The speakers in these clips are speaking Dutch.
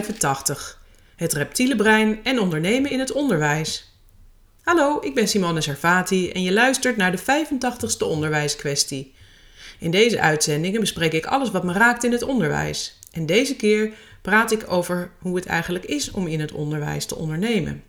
podcast 85. Het reptiele brein en ondernemen in het onderwijs. Hallo, ik ben Simone Servati en je luistert naar de 85ste onderwijskwestie. In deze uitzendingen bespreek ik alles wat me raakt in het onderwijs. En deze keer praat ik over hoe het eigenlijk is om in het onderwijs te ondernemen.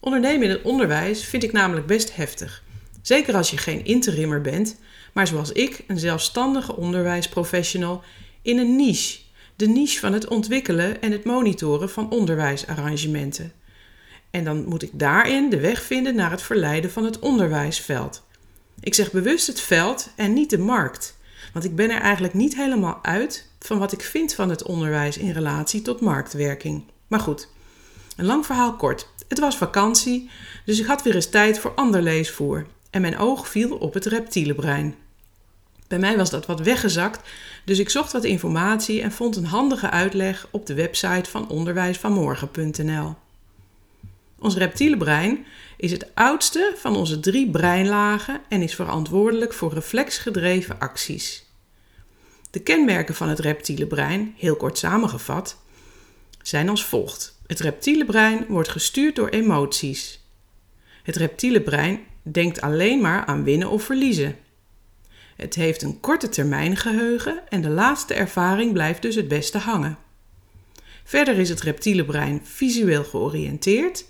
Ondernemen in het onderwijs vind ik namelijk best heftig. Zeker als je geen interimmer bent, maar zoals ik, een zelfstandige onderwijsprofessional in een niche de niche van het ontwikkelen en het monitoren van onderwijsarrangementen. En dan moet ik daarin de weg vinden naar het verleiden van het onderwijsveld. Ik zeg bewust het veld en niet de markt, want ik ben er eigenlijk niet helemaal uit van wat ik vind van het onderwijs in relatie tot marktwerking. Maar goed, een lang verhaal kort. Het was vakantie, dus ik had weer eens tijd voor ander leesvoer en mijn oog viel op het reptiele brein. Bij mij was dat wat weggezakt, dus ik zocht wat informatie en vond een handige uitleg op de website van onderwijsvanmorgen.nl. Ons reptiele brein is het oudste van onze drie breinlagen en is verantwoordelijk voor reflexgedreven acties. De kenmerken van het reptiele brein, heel kort samengevat, zijn als volgt. Het reptiele brein wordt gestuurd door emoties. Het reptiele brein denkt alleen maar aan winnen of verliezen. Het heeft een korte termijn geheugen en de laatste ervaring blijft dus het beste hangen. Verder is het reptiele brein visueel georiënteerd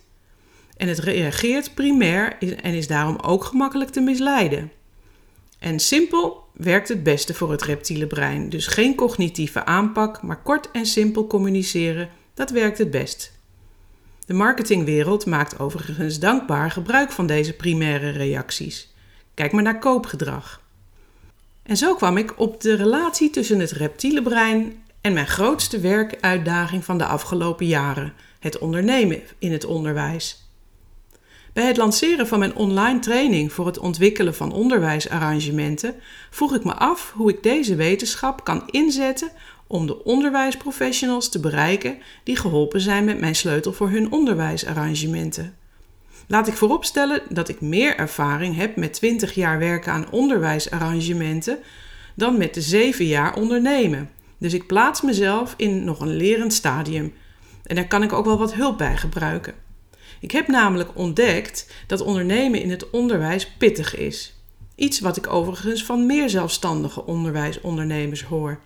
en het reageert primair en is daarom ook gemakkelijk te misleiden. En simpel werkt het beste voor het reptiele brein, dus geen cognitieve aanpak, maar kort en simpel communiceren, dat werkt het best. De marketingwereld maakt overigens dankbaar gebruik van deze primaire reacties. Kijk maar naar koopgedrag. En zo kwam ik op de relatie tussen het reptiele brein en mijn grootste werkuitdaging van de afgelopen jaren: het ondernemen in het onderwijs. Bij het lanceren van mijn online training voor het ontwikkelen van onderwijsarrangementen vroeg ik me af hoe ik deze wetenschap kan inzetten om de onderwijsprofessionals te bereiken die geholpen zijn met mijn sleutel voor hun onderwijsarrangementen. Laat ik vooropstellen dat ik meer ervaring heb met 20 jaar werken aan onderwijsarrangementen dan met de 7 jaar ondernemen. Dus ik plaats mezelf in nog een lerend stadium. En daar kan ik ook wel wat hulp bij gebruiken. Ik heb namelijk ontdekt dat ondernemen in het onderwijs pittig is. Iets wat ik overigens van meer zelfstandige onderwijsondernemers hoor.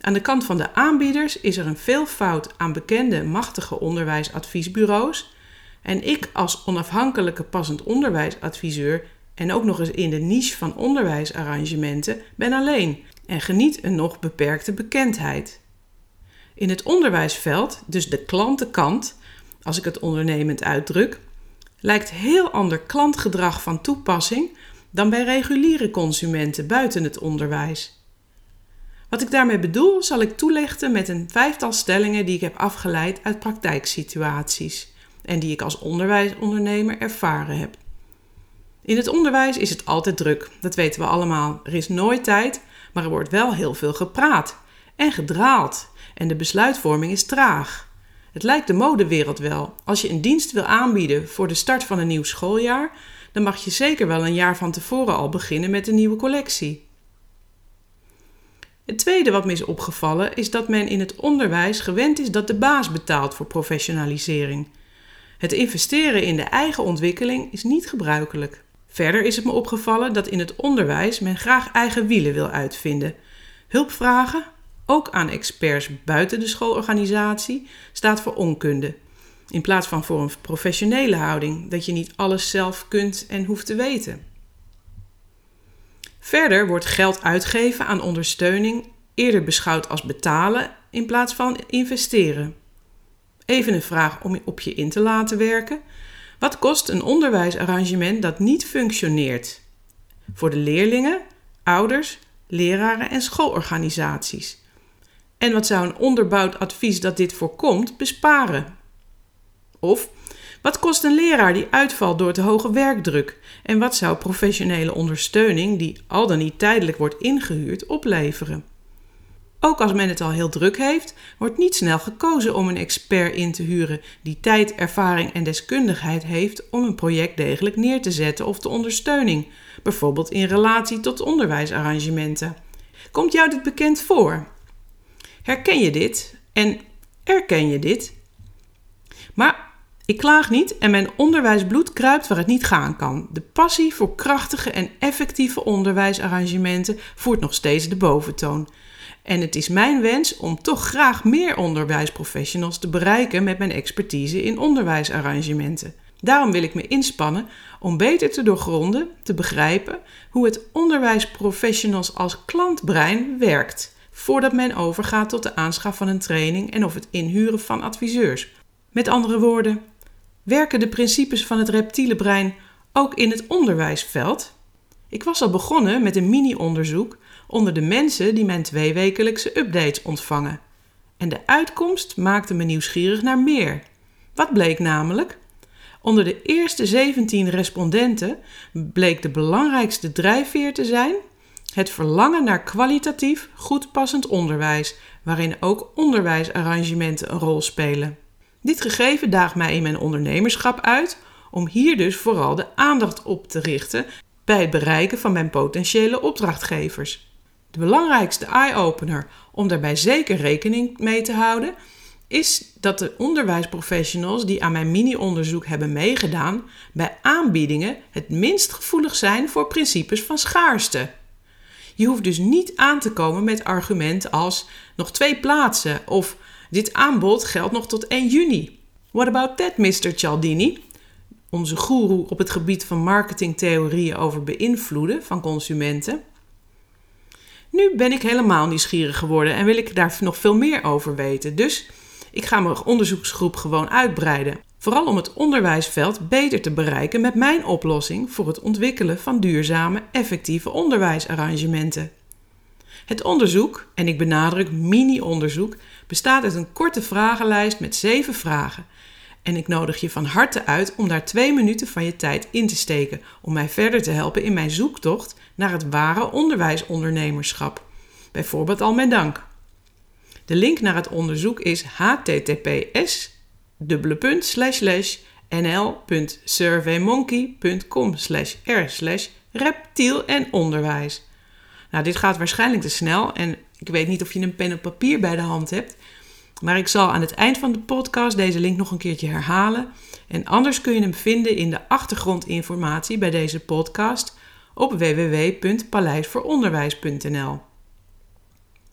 Aan de kant van de aanbieders is er een veelvoud aan bekende machtige onderwijsadviesbureaus en ik als onafhankelijke passend onderwijsadviseur en ook nog eens in de niche van onderwijsarrangementen ben alleen en geniet een nog beperkte bekendheid. In het onderwijsveld, dus de klantenkant, als ik het ondernemend uitdruk, lijkt heel ander klantgedrag van toepassing dan bij reguliere consumenten buiten het onderwijs. Wat ik daarmee bedoel, zal ik toelichten met een vijftal stellingen die ik heb afgeleid uit praktijksituaties en die ik als onderwijsondernemer ervaren heb. In het onderwijs is het altijd druk, dat weten we allemaal. Er is nooit tijd, maar er wordt wel heel veel gepraat en gedraald en de besluitvorming is traag. Het lijkt de modewereld wel. Als je een dienst wil aanbieden voor de start van een nieuw schooljaar, dan mag je zeker wel een jaar van tevoren al beginnen met een nieuwe collectie. Het tweede wat me is opgevallen is dat men in het onderwijs gewend is dat de baas betaalt voor professionalisering. Het investeren in de eigen ontwikkeling is niet gebruikelijk. Verder is het me opgevallen dat in het onderwijs men graag eigen wielen wil uitvinden. Hulp vragen, ook aan experts buiten de schoolorganisatie, staat voor onkunde. In plaats van voor een professionele houding, dat je niet alles zelf kunt en hoeft te weten. Verder wordt geld uitgeven aan ondersteuning eerder beschouwd als betalen in plaats van investeren. Even een vraag om op je in te laten werken. Wat kost een onderwijsarrangement dat niet functioneert? Voor de leerlingen, ouders, leraren en schoolorganisaties. En wat zou een onderbouwd advies dat dit voorkomt besparen? Of wat kost een leraar die uitvalt door te hoge werkdruk? En wat zou professionele ondersteuning, die al dan niet tijdelijk wordt ingehuurd, opleveren? Ook als men het al heel druk heeft, wordt niet snel gekozen om een expert in te huren die tijd, ervaring en deskundigheid heeft om een project degelijk neer te zetten of de ondersteuning, bijvoorbeeld in relatie tot onderwijsarrangementen. Komt jou dit bekend voor? Herken je dit? En erken je dit? Maar ik klaag niet en mijn onderwijsbloed kruipt waar het niet gaan kan. De passie voor krachtige en effectieve onderwijsarrangementen voert nog steeds de boventoon. En het is mijn wens om toch graag meer onderwijsprofessionals te bereiken met mijn expertise in onderwijsarrangementen. Daarom wil ik me inspannen om beter te doorgronden, te begrijpen hoe het onderwijsprofessionals als klantbrein werkt, voordat men overgaat tot de aanschaf van een training en of het inhuren van adviseurs. Met andere woorden, werken de principes van het reptiele brein ook in het onderwijsveld? Ik was al begonnen met een mini-onderzoek onder de mensen die mijn tweewekelijkse updates ontvangen. En de uitkomst maakte me nieuwsgierig naar meer. Wat bleek namelijk? Onder de eerste 17 respondenten bleek de belangrijkste drijfveer te zijn het verlangen naar kwalitatief goed passend onderwijs, waarin ook onderwijsarrangementen een rol spelen. Dit gegeven daagt mij in mijn ondernemerschap uit om hier dus vooral de aandacht op te richten bij het bereiken van mijn potentiële opdrachtgevers. De belangrijkste eye-opener om daarbij zeker rekening mee te houden is dat de onderwijsprofessionals die aan mijn mini-onderzoek hebben meegedaan, bij aanbiedingen het minst gevoelig zijn voor principes van schaarste. Je hoeft dus niet aan te komen met argumenten als nog twee plaatsen of dit aanbod geldt nog tot 1 juni. What about that, Mr. Cialdini? Onze goeroe op het gebied van marketingtheorieën over beïnvloeden van consumenten. Nu ben ik helemaal nieuwsgierig geworden en wil ik daar nog veel meer over weten. Dus ik ga mijn onderzoeksgroep gewoon uitbreiden. Vooral om het onderwijsveld beter te bereiken met mijn oplossing voor het ontwikkelen van duurzame, effectieve onderwijsarrangementen. Het onderzoek, en ik benadruk mini-onderzoek, bestaat uit een korte vragenlijst met zeven vragen. En ik nodig je van harte uit om daar twee minuten van je tijd in te steken om mij verder te helpen in mijn zoektocht naar het ware onderwijsondernemerschap. Bijvoorbeeld al met dank. De link naar het onderzoek is https nl.surveymonkey.com r reptiel en onderwijs. Nou, dit gaat waarschijnlijk te snel en ik weet niet of je een pen en papier bij de hand hebt. Maar ik zal aan het eind van de podcast deze link nog een keertje herhalen. En anders kun je hem vinden in de achtergrondinformatie bij deze podcast op www.paleisvooronderwijs.nl.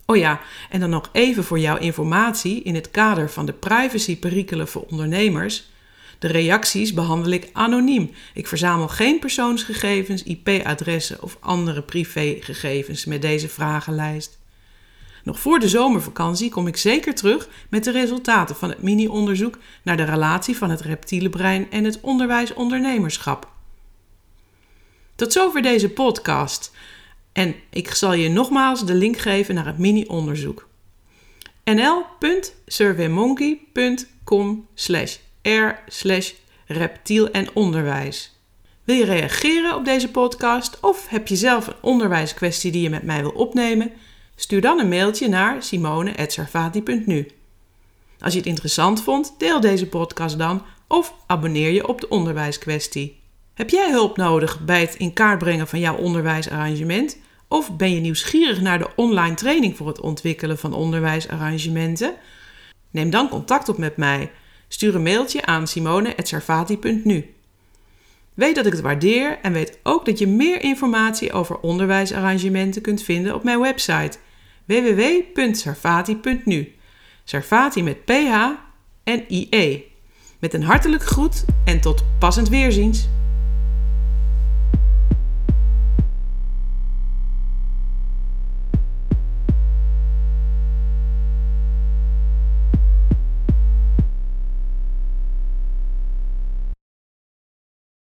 Oh ja, en dan nog even voor jouw informatie in het kader van de privacyperikelen voor ondernemers. De reacties behandel ik anoniem. Ik verzamel geen persoonsgegevens, IP-adressen of andere privégegevens met deze vragenlijst. Nog voor de zomervakantie kom ik zeker terug met de resultaten van het mini-onderzoek naar de relatie van het reptiele brein en het onderwijs-ondernemerschap. Tot zover deze podcast. En ik zal je nogmaals de link geven naar het mini-onderzoek. nl.surveymonkey.com slash r slash reptiel en onderwijs. Wil je reageren op deze podcast of heb je zelf een onderwijskwestie die je met mij wil opnemen? Stuur dan een mailtje naar simone.sarfati.nu. Als je het interessant vond, deel deze podcast dan of abonneer je op de onderwijskwestie. Heb jij hulp nodig bij het in kaart brengen van jouw onderwijsarrangement? Of ben je nieuwsgierig naar de online training voor het ontwikkelen van onderwijsarrangementen? Neem dan contact op met mij. Stuur een mailtje aan simone.sarfati.nu. Weet dat ik het waardeer en weet ook dat je meer informatie over onderwijsarrangementen kunt vinden op mijn website www.sarfati.nu. Sarfati met PH en IE. Met een hartelijk groet en tot passend weerziens.